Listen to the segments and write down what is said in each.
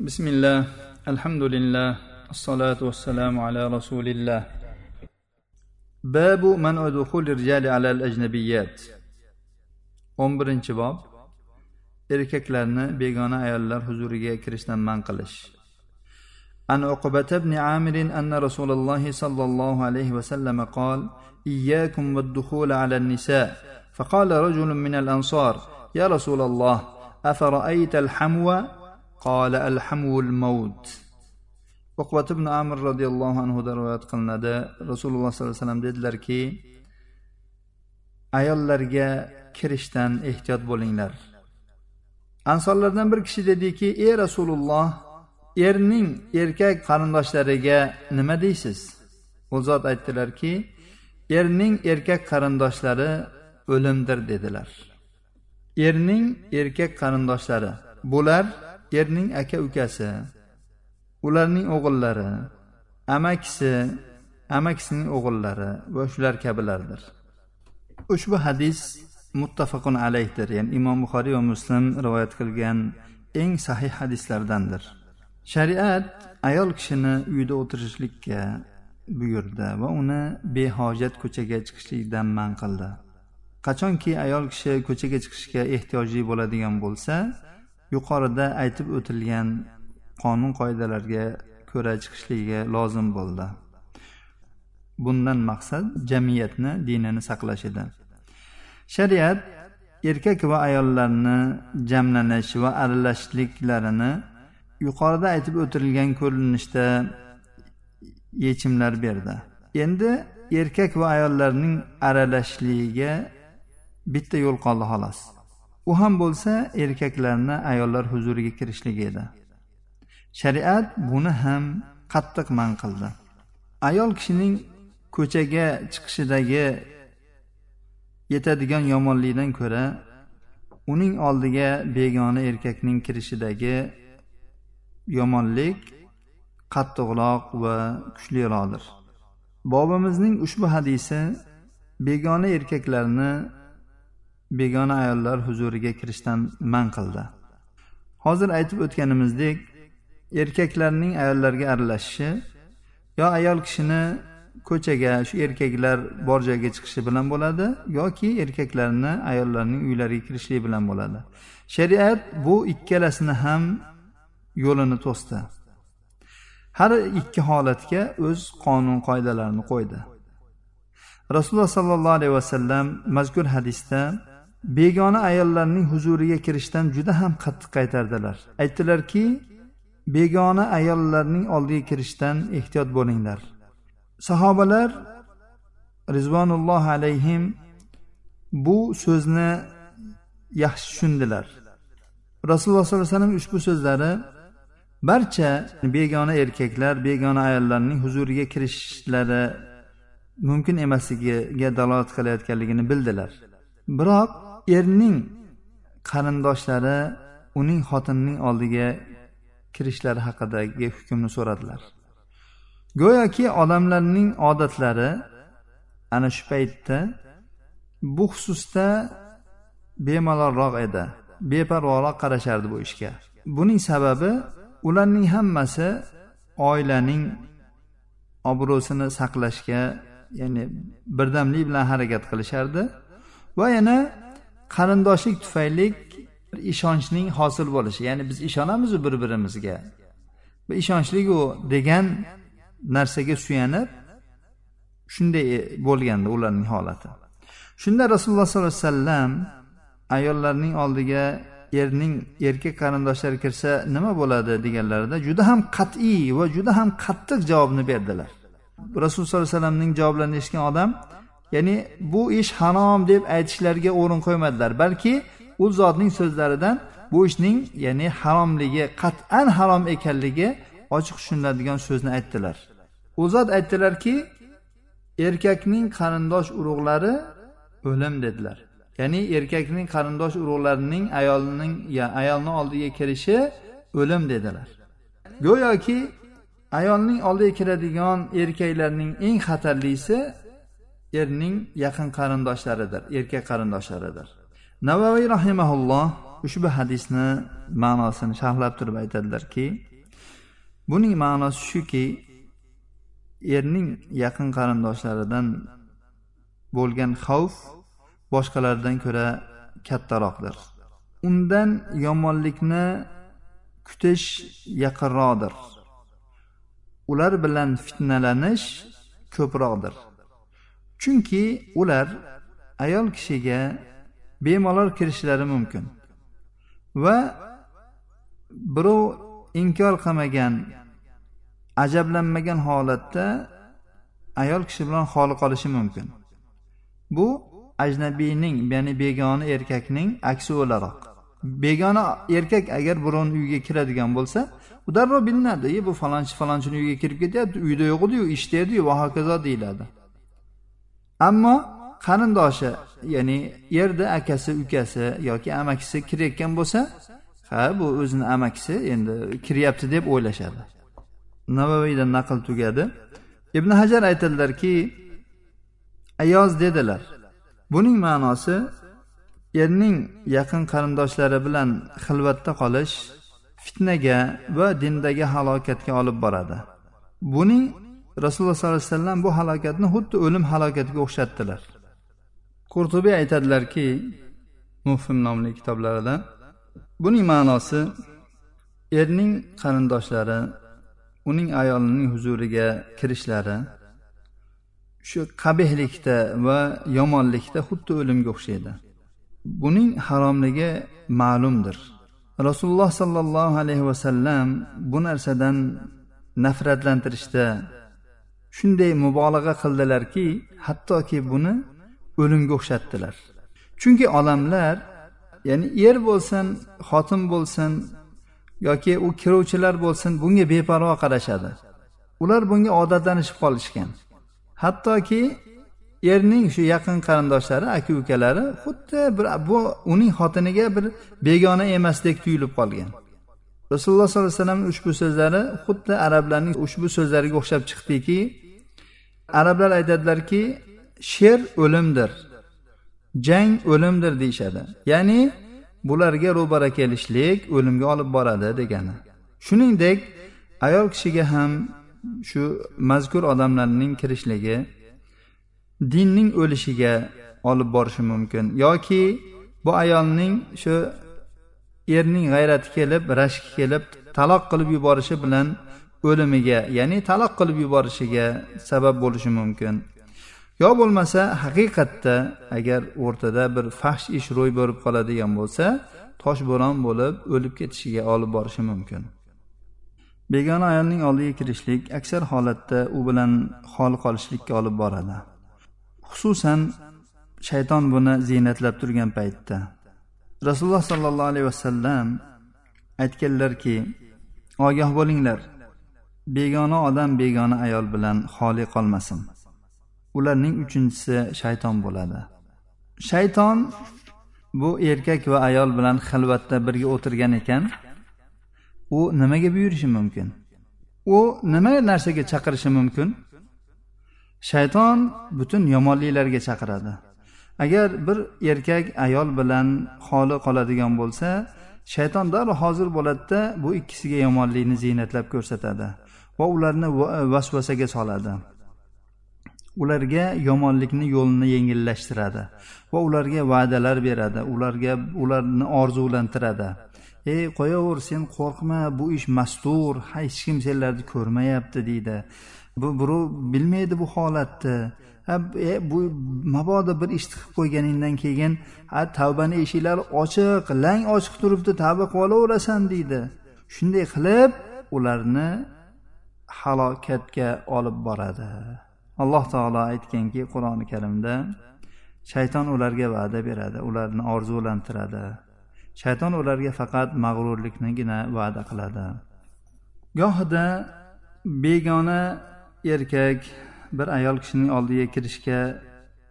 بسم الله الحمد لله الصلاة والسلام على رسول الله. باب منع دخول الرجال على الأجنبيات. o'n birinchi bob erkaklarni begona ayollar huzuriga kirishdan man qilish عن عقبة بن عامر أن رسول الله صلى الله عليه وسلم قال إياكم والدخول على النساء فقال رجل من الأنصار يا رسول الله أفرأيت الحمو قال الحمو الموت uqbat ibn amir roziyallohu anhudan rivoyat qilinadi rasululloh sollallohu alayhi vasallam dedilarki ayollarga kirishdan ehtiyot bo'linglar ansorlardan bir kishi dediki ey rasululloh erning erkak qarindoshlariga nima deysiz u zot aytdilarki erning erkak qarindoshlari o'limdir dedilar erning erkak qarindoshlari bular erning aka ukasi ularning o'g'illari amakisi amakisining o'g'illari va shular kabilardir. Ushbu hadis muttafaqun alayhdir ya'ni imom buxoriy va muslim rivoyat qilgan eng sahih hadislardandir. Shariat ayol kishini uyda o'tirishlikka buyurdi va uni behojat ko'chaga chiqishlikdan man qildi. Qachonki ayol kishi ko'chaga chiqishga ehtiyojli bo'ladigan bo'lsa yuqorida aytib o'tilgan qonun qoidalarga ko'ra chiqishligi lozim bo'ldi. Bundan maqsad jamiyatni dinini saqlash edi. Shariat erkak va ayollarni jamlanish va aralashishliklarini yuqorida aytib o'tilgan ko'rinishda yechimlar berdi. Endi erkak va ayollarning aralashishligiga bitta yo'l qoldi xolos. U ham bo'lsa erkaklarni ayollar huzuriga kirishligi edi. Shariat buni ham qattiq man qildi. Ayol kishining ko'chaga chiqishidagi yetadigan yomonlikdan ko'ra uning oldiga begona erkakning kirishidagi yomonlik qattiqroq va kuchliroqdir bobimizning ushbu hadisi begona erkaklarni begona ayollar huzuriga kirishdan man qildi. Hozir aytib o'tganimizdek erkaklarning ayollarga aralashishi yo ayol kishini ko'chaga shu erkaklar bor joyga chiqishi bilan bo'ladi yoki erkaklarni ayollarning uylariga kirishligi bilan bo'ladi. Shariat bu ikkalasini ham yo'lini to'sdi. Har ikki holatga o'z qonun qoidalarini qo'ydi. Rasululloh sollallohu alayhi vasallam mazkur hadisda begona ayollarning huzuriga kirishdan juda ham qattiq qaytardilar. Aytdilarki begona ayollarning oldiga kirishdan ehtiyot bo'linglar. Sahobalar rizvonullohi alayhim bu so'zni yaxshi tushundilar. Rasululloh sollallohu alayhi vasallam ushbu so'zlari barcha begona erkaklar begona ayollarning huzuriga kirishlari mumkin emasligiga dalolat qilayotganligini bildilar. Biroq erning qarindoshlari uning xotinining oldiga kirishlari haqidagi hukmni so'radilar. Go'yoki odamlarning odatlari ana shu paytda bu xususda bemalolroq edi beparvoroq qarashardi bu ishga. Buning sababi ularning hammasi oilaning obro'sini saqlashga ya'ni birdamlik bilan harakat qilishardi va yana qarindoshlik tufayli ishonchning hosil bo'lishi. Ya'ni biz ishonamizu bir birimizga bu ishonchli u degan narsaga suyanib shunday bo'lgandi ularning holati. Shunda rasululloh sollallohu alayhi vasallam ayollarning oldiga erning erkak qarindoshlari kirsa nima bo'ladi deganlarida juda ham qat'iy va juda ham qattiq javobni berdilar. Rasululloh sollallohu alayhi vasallamning javoblarini eshitgan odam ya'ni bu ish harom deb aytishlariga o'rin qo'ymadilar. Balki u zotning so'zlaridan bu ishning ya'ni haromligi qat'an harom ekanligi ochiq tushuniladigan so'zni aytdilar. U zot aytdilarki erkakning qarindosh urug'lari o'lim dedilar. Ya'ni erkakning qarindosh urug'larining ayolning ayolni oldiga kirishi o'lim dedilar. Go'yoki ayolning oldiga kiradigan erkaklarning eng xatarlisi erning yaqin qarindoshlaridir erkak qarindoshlaridir. Navaviy rahimaulloh ushbu hadisni ma'nosini sharhlab turib aytadilarki buning ma'nosi shuki erning yaqin qarindoshlaridan bo'lgan xavf boshqalardan ko'ra kattaroqdir. Undan yomonlikni kutish yaqinroqdir. Ular bilan fitnalanish ko'proqdir. Chunki ular ayol kishiga bemalol kirishlari mumkin. Va birov inkor qilmagan ajablanmagan holatda ayol kishi bilan xoli qolishi mumkin. Bu ajnabiyning ya'ni begona erkakning aksi o'laroq. Begona erkak agar birovni uyiga kiradigan bo'lsa u darrov bilinadi e bu falonchi falonchini uyiga kirib ketyapti uyda yo'q ediyu ishda ediyu va hokazo deyiladi. Ammo qarindoshi ya'ni erni akasi ukasi yoki amakisi kirayotgan bo'lsa ha bu o'zini amakisi endi kiryapti deb o'ylashadi. Navaviydan naql tugadi. Ibn hajar aytadilarki ayoz dedilar. Buning ma'nosi erning yaqin qarindoshlari bilan xilvatda qolish fitnaga va dindagi halokatga olib boradi. Buning rasululloh sollallohu alayhi vasallam bu halokatni xuddi o'lim halokatiga o'xshatdilar. Qurtubiy aytadilarki mufim nomli kitoblarida buning ma'nosi erning qarindoshlari uning ayolining huzuriga kirishlari shu qabihlikda va yomonlikda xuddi o'limga o'xshaydi. Buning haromligi ma'lumdir. Rasululloh sollallohu alayhi vasallam bu narsadan nafratlantirishda shunday mubolag'a qildilarki hattoki buni o'limga o'xshatdilar. Chunki odamlar ya'ni er bo'lsin xotin bo'lsin yoki u kiruvchilar bo'lsin bunga beparvo qarashadi. Ular bunga odatlanishib qolishgan. Hattoki erning shu yaqin qarindoshlari aka ukalari xuddi bir bu uning xotiniga bir begona emasdek tuyulib qolgan. Rasululloh sollallohu alayhi vasallam ushbu so'zlari xuddi arablarning ushbu so'zlariga o'xshab chiqdiki arablar aytadilarki sher o'limdir jang o'limdir deyishadi. Ya'ni bularga ro'bara kelishlik o'limga olib boradi degani. Shuningdek ayol kishiga ham shu mazkur odamlarning kirishligi dinning o'lishiga olib borishi mumkin yoki bu ayolning shu erning g'ayrati kelib rashki kelib taloq qilib yuborishi bilan o'limiga ya'ni taloq qilib yuborishiga sabab bo'lishi mumkin. Yo bo'lmasa haqiqatda agar o'rtada bir fahsh ish ro'y berib qoladigan bo'lsa toshbo'ron bo'lib o'lib ketishiga olib borishi mumkin. Begona ayolning oldiga kirishlik aksar holatda u bilan hol qolishlikka olib boradi. Xususan shayton buni ziynatlab turgan paytda. Rasululloh sollallohu alayhi vasallam aytganlarki ogoh bo'linglar. Begona odam begona ayol bilan xoli qolmasin. Ularning uchinchisi shayton bo'ladi. Shayton bu erkak va ayol bilan xilvatda birga o'tirgan ekan. U nimaga buyurishi mumkin? U nima narsaga chaqirishi mumkin? Shayton butun yomonliklarga chaqiradi. Agar bir erkak ayol bilan xoli qoladigan bo'lsa shayton darrov hozir bo'ladida bu ikkisiga yomonlikni ziynatlab ko'rsatadi va ularni vasvasaga soladi. Ularga yomonlikni yo'lini yengillashtiradi va ularga va'dalar beradi ularga ularni orzulantiradi. Ey qo'yaver sen qo'rqma bu ish mastur hech kim senlarni ko'rmayapti deydi. Bu birov bilmaydi bu holatni. E, bu mabodo bir ishni qilib qo'yganingdan keyin ha tavbani eshiklari ochiq lang ochiq turibdi tavba qilib olaverasan deydi. Shunday qilib ularni halokatga olib boradi. Alloh taolo aytganki qur'oni karimda shayton ularga va'da beradi ularni orzulantiradi. Shayton ularga faqat mag'rurliknigina va'da qiladi. Gohida begona erkak bir ayol kishining oldiga kirishga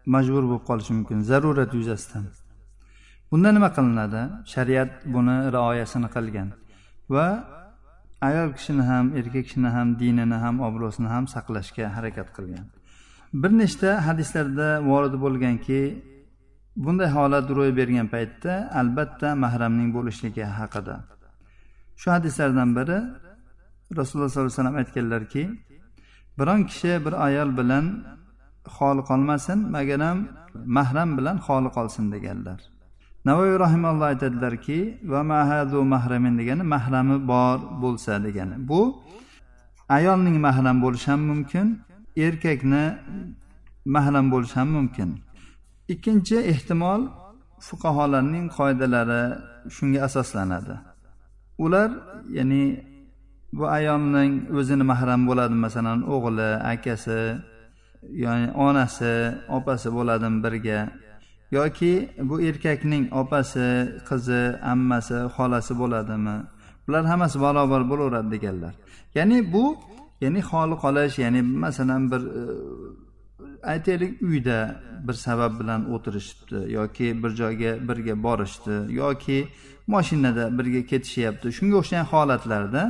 majbur bo'lib qolishi mumkin zarurat yuzasidan. Bunda nima qilinadi? Shariat buni rioyasini qilgan va ayol kishini ham erkak kishini ham dinini ham obro'sini ham saqlashga harakat qilgan. Bir nechta hadislarda vorid bo'lganki bunday holat ro'y bergan paytda albatta mahramning bo'lishligi haqida. Shu hadislardan biri rasululloh sollallohu alayhi vasallam aytganlarki biron kishi bir ayol bilan xoli qolmasin magaram mahram bilan xoli qolsin deganlar. Navoiy rahimalloh aytadilarki va mahadu mahramin degani mahrami bor bo'lsa degani. Bu ayolning mahram bo'lishi ham mumkin erkakni mahram bo'lishi ham mumkin. Ikkinchi ehtimol fuqarolarning qoidalari shunga asoslanadi. Ular ya'ni bu ayolning o'zini mahram bo'ladi masalan o'g'li akasi ya'ni onasi opasi bo'ladimi birga? Yoki bu erkakning opasi qizi ammasi xolasi bo'ladimi? Bular hammasi barobar bo'laveradi deganlar. Ya'ni bu ya'ni xoli qolish ya'ni masalan bir e, aytaylik uyda bir sabab bilan o'tirishibdi yoki bir joyga birga borishdi yoki moshinada birga ketishyapti. Shunga o'xshagan holatlarda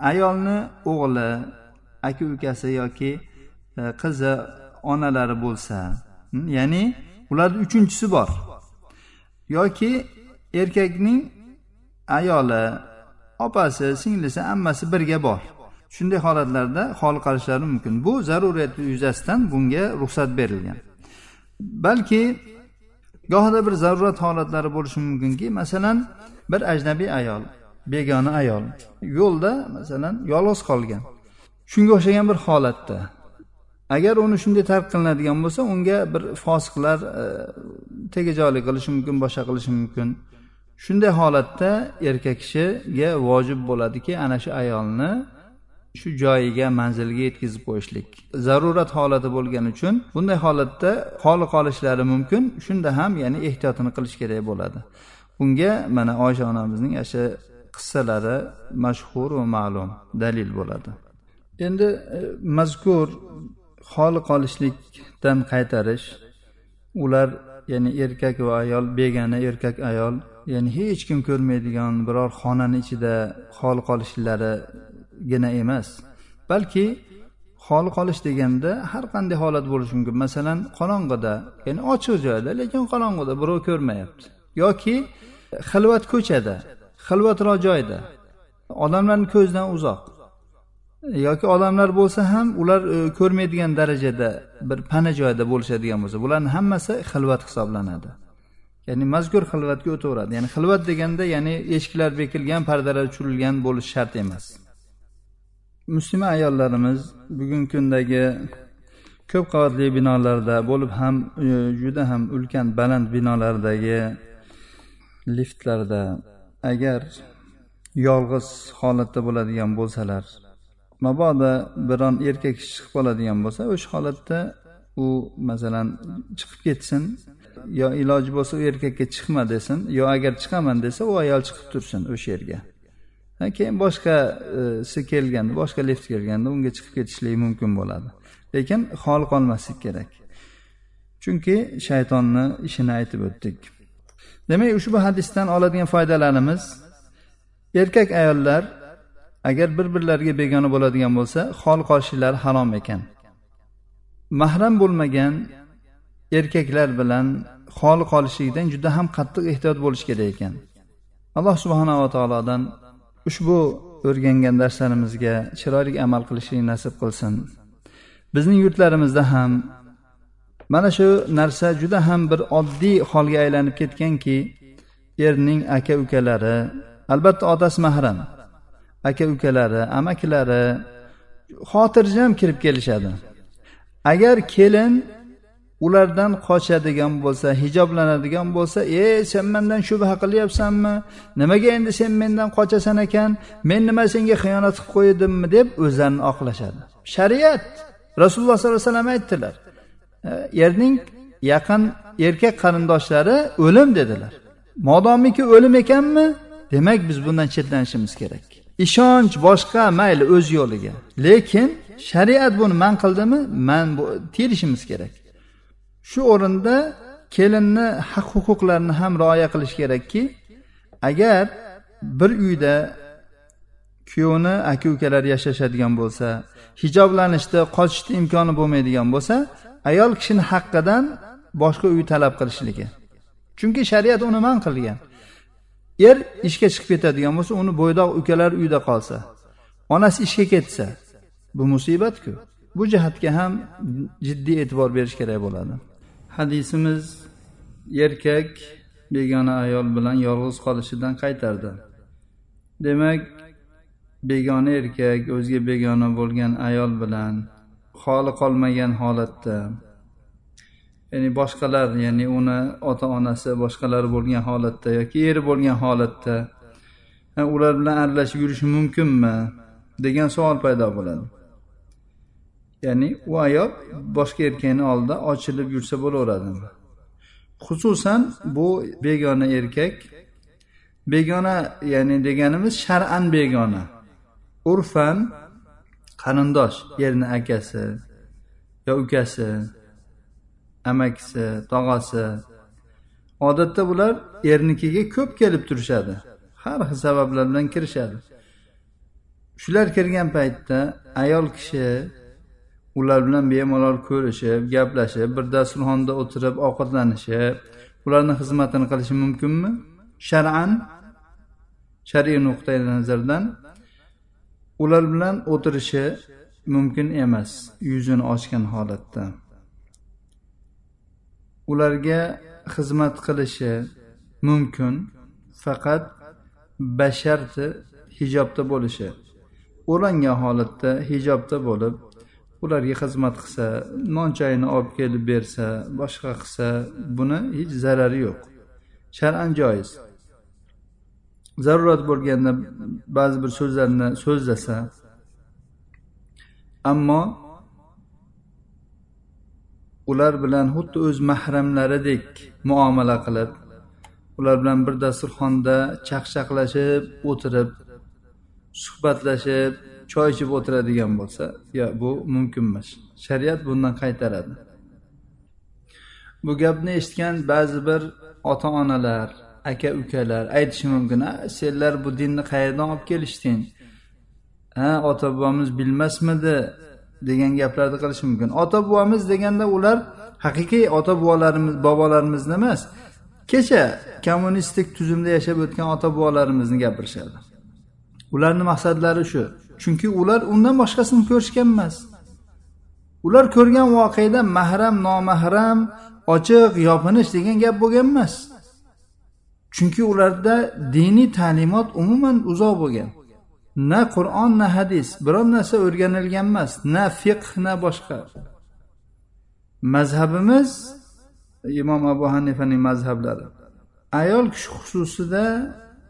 ayolni o'g'li aka ukasi yoki e, qizi onalari bo'lsa hmm, ya'ni ularni uchinchisi bor. Yoki erkakning ayoli opasi singlisi ammasi birga bor. Shunday holatlarda hol qolishlari mumkin. Bu zarurat yuzasidan bunga ruxsat berilgan. Balki gohida bir zarurat holatlari bo'lishi mumkinki masalan bir ajnabiy ayol begona ayol. Yo'lda masalan yolg'iz qolgan. Shunga o'xshagan bir holatda. Agar uni shunday tark qilinadigan bo'lsa unga bir fosiqlar e, tegajoqlik qilishi mumkin boshqa qilishi mumkin. Shunday holatda erkak kishiga vojib bo'ladiki ana shu ayolni shu joyiga manziliga yetkazib qo'yishlik. Zarurat holati bo'lgani uchun bunday holatda xoli qolishlari mumkin. Shunda ham ya'ni ehtiyotini qilish kerak bo'ladi. Bunga mana oysha onamizning ana shu qissalari mashhur va ma'lum dalil bo'ladi. Endi e, mazkur xoli qolishlikdan qaytarish ular ya'ni erkak va ayol begona erkak ayol ya'ni hech kim ko'rmaydigan biror xonani ichida xoli qolishlarigina emas balki xoli qolish deganda har qanday holat bo'lishi mumkin. Masalan qorong'ida ya'ni ochiq joyda lekin qorong'ida birov ko'rmayapti. Yoki xilvat ko'chada xilvatroq joyda odamlarni ko'zidan uzoq. Yoki odamlar bo'lsa ham ular e, ko'rmaydigan darajada bir pana joyda bo'lishadigan bo'lsa bularni hammasi xilvat hisoblanadi. Ya'ni mazkur xilvatga o'taveradi. Ya'ni xilvat deganda ya'ni eshiklar bekilgan pardalar tushirilgan bo'lishi shart emas. Muslima ayollarimiz bugungi kundagi ko'p qavatli binolarda bo'lib ham e, juda ham ulkan baland binolardagi liftlarda agar yolg'iz holatda bo'ladigan bo'lsalar mabodo biron erkak kishi chiqib qoladigan bo'lsa o'sha holatda u masalan chiqib ketsin yo iloji bo'lsa u erkakka chiqma desin yo agar chiqaman desa u ayol chiqib tursin o'sha yerga. Keyin boshqasi e, kelganda boshqa lift kelganda unga chiqib ketishligi mumkin bo'ladi. Lekin xoli qolmaslik kerak. Chunki shaytonni ishini aytib o'tdik. Demak ushbu hadisdan oladigan foydalarimiz erkak ayollar agar bir birlariga begona bo'ladigan bo'lsa xol qolishlari harom ekan. Mahram bo'lmagan erkaklar bilan xol qolishlikdan juda ham qattiq ehtiyot bo'lish kerak ekan. Alloh subhanava taolodan ushbu o'rgangan darslarimizga chiroyli amal qilishlik nasib qilsin. Bizning yurtlarimizda ham mana shu narsa juda ham bir oddiy holga aylanib ketganki erning aka ukalari albatta otasi mahram aka ukalari amakilari xotirjam kirib kelishadi. Agar kelin ulardan qochadigan bo'lsa hijoblanadigan bo'lsa e sen mendan shubha qilyapsanmi? Nimaga endi sen mendan qochasan ekan? Men nima senga xiyonat qilib qo'ydimmi deb o'zlarini oqlashadi. Shariat rasululloh sollallohu alayhi vasallam aytdilar. Erning yaqin erkak qarindoshlari o'lim dedilar. Modomiki o'lim ekanmi? Demak biz bundan chetlanishimiz kerak. Ishonch boshqa mayli o'z yo'liga. Lekin shariat buni man qildimi? Man tiyilishimiz kerak. Shu o'rinda kelinni haq huquqlarini ham rioya qilish kerakki agar bir uyda kuyovni aka ukalari yashashadigan bo'lsa hijoblanishda qochishni imkoni bo'lmaydigan bo'lsa ayol kishini haqqidan boshqa uy talab qilishligi. Chunki shariat uni man qilgan. Er ishga chiqib ketadigan bo'lsa uni bo'ydoq ukalari uyda qolsa onasi ishga ketsa bu musibatku. Bu jihatga ham jiddiy e'tibor berish kerak bo'ladi. Hadisimiz erkak begona ayol bilan yolg'iz qolishidan qaytardi. Demak begona erkak o'ziga begona bo'lgan ayol bilan holi qolmagan holatda. Ya'ni boshqalar ya'ni uni ota onasi boshqalar bo'lgan holatda yoki eri bo'lgan holatda ular bilan aralashib yurishi mumkinmi? degan savol paydo bo'ladi. Ya'ni u ayol boshqa erkakni oldida ochilib yursa bo'laveradimi xususan bu begona erkak begona ya'ni deganimiz shar'an begona. Urfan qarindosh erni akasi yo ukasi amakisi tog'asi. Odatda bular ernikiga ko'p kelib turishadi har xil sabablar bilan kirishadi. Shular kirgan paytda ayol kishi ular bilan bemalol ko'rishib gaplashib bir dasturxonda o'tirib ovqatlanishib ularni xizmatini qilishi mumkinmi? Shar'an shar'iy nuqtai nazardan ular bilan o'tirishi mumkin emas yuzini ochgan holatda. Ularga xizmat qilishi mumkin faqat basharti hijobda bo'lishi. O'rangan holatda hijobda bo'lib ularga xizmat qilsa non choyini olib kelib bersa boshqa qilsa buni hech zarari yo'q. Shar'an joiz. Zarurat bo'lganda ba'zi bir so'zlarni so'zlasa ammo ular bilan xuddi o'z mahramlaridek muomala qilib ular bilan bir dasturxonda chaqchaqlashib o'tirib suhbatlashib choy ichib o'tiradigan bo'lsa yo bu mumkin emas. Shariat bundan qaytaradi. Bu gapni eshitgan ba'zi bir ota onalar aka ukalar aytishi mumkin a senlar bu dinni qayerdan olib kelishding? Ha ota bobomiz bilmasmidi? degan gaplarni qilishi mumkin. Ota bobomiz deganda ular haqiqiy ota bobolarimiz bobolarimizni emas kecha kommunistik tuzumda yashab o'tgan ota bobolarimizni gapirishadi. Ularni maqsadlari shu chunki ular undan boshqasini ko'rishgan emas. Ular ko'rgan voqeda mahram nomahram ochiq yopinish degan gap bo'lgan emas. Chunki ularda diniy ta'limot umuman uzoq bo'lgan. Na qur'on na hadis. Biror narsa o'rganilgan emas na fiqh na boshqa. Mazhabimiz imom abu hanifaning mazhablari ayol kishi xususida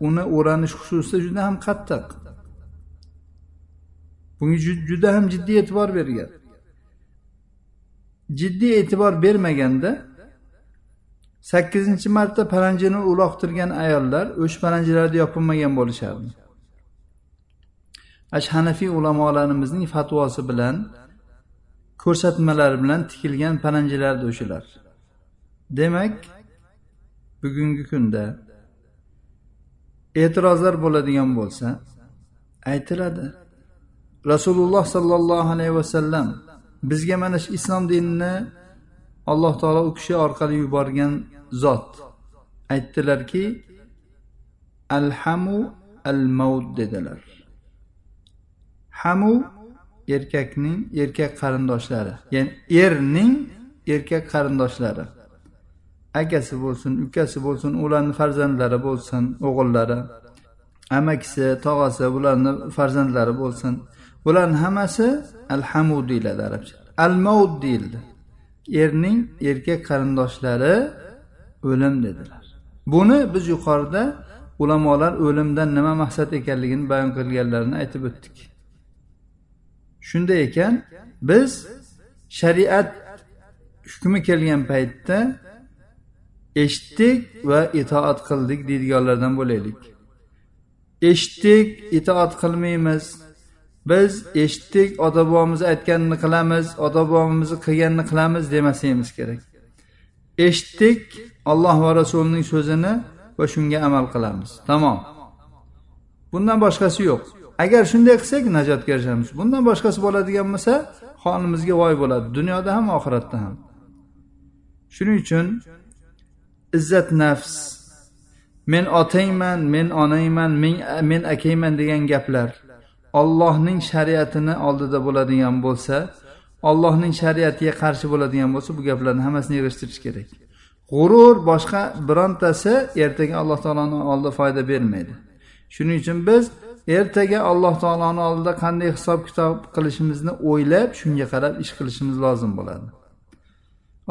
uni o'ranish xususida juda ham qattiq. Bunga juda ham jiddiy e'tibor bergan. Jiddiy e'tibor bermaganda sakkizinchi marta paranjini uloqtirgan ayollar o'sha paranjilarda yopilmagan bo'lishardi. Ash hanafiy ulamolarimizning fatvosi bilan ko'rsatmalari bilan tikilgan paranjilardi o'shalar. Demak bugungi kunda e'tirozlar bo'ladigan bo'lsa aytiladi. Rasululloh sollallohu alayhi vasallam bizga mana shu islom dinini alloh taolo u kishi orqali yuborgan zot. Aytdilarki alhamu al mavd dedilar. Hamu erkakning erkak qarindoshlari ya'ni erning erkak qarindoshlari. Akasi bo'lsin ukasi bo'lsin ularni farzandlari bo'lsin o'g'illari. Amakisi tog'asi bularni farzandlari bo'lsin. Bularni hammasi al hamud deyiladi arabcha. Al maud deyildi. Erning erkak qarindoshlari o'lim dedilar. Buni biz yuqorida ulamolar o'limdan nima maqsad ekanligini bayon qilganlarini aytib o'tdik. Shunday ekan biz shariat hukmi kelgan paytda eshitdik va itoat qildik deydiganlardan bo'laylik. Eshitdik itoat qilmaymiz. Biz eshitdik ota bobomiz aytganini qilamiz ota bobomizni qilganini qilamiz demasligimiz kerak. Eshitdik alloh va rasulining so'zini va shunga amal qilamiz. Tamom. Bundan boshqasi yo'q. Agar shunday qilsak najotga erishamiz bundan boshqasi bo'ladigan bo'lsa holimizga voy bo'ladi. Dunyoda ham oxiratda ham. Shuning uchun izzat nafs men otangman men onangman men akangman degan gaplar ollohning shariatini oldida bo'ladigan bo'lsa ollohning shariatiga qarshi bo'ladigan bo'lsa bu gaplarni hammasini yig'ishtirish kerak. G'urur boshqa birontasi ertaga alloh taoloni oldida foyda bermaydi. Shuning uchun biz ertaga alloh taoloni oldida qanday hisob kitob qilishimizni o'ylab shunga qarab ish qilishimiz lozim bo'ladi.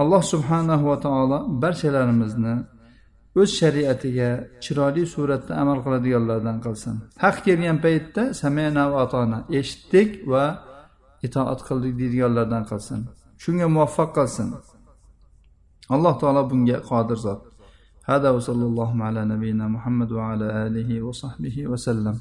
Alloh subhanahu va taolo barchalarimizni o'z shariatiga chiroyli suratda amal qiladiganlardan qilsin. Haq kelgan paytda samena va atona eshitdik va itoat qildik deydiganlardan qilsin. Shunga muvaffaq qilsin. Alloh taolo bunga qodir zot. Hada va sallallohu ala nabiyina muhammad va ala alihi va sahbihi vasallam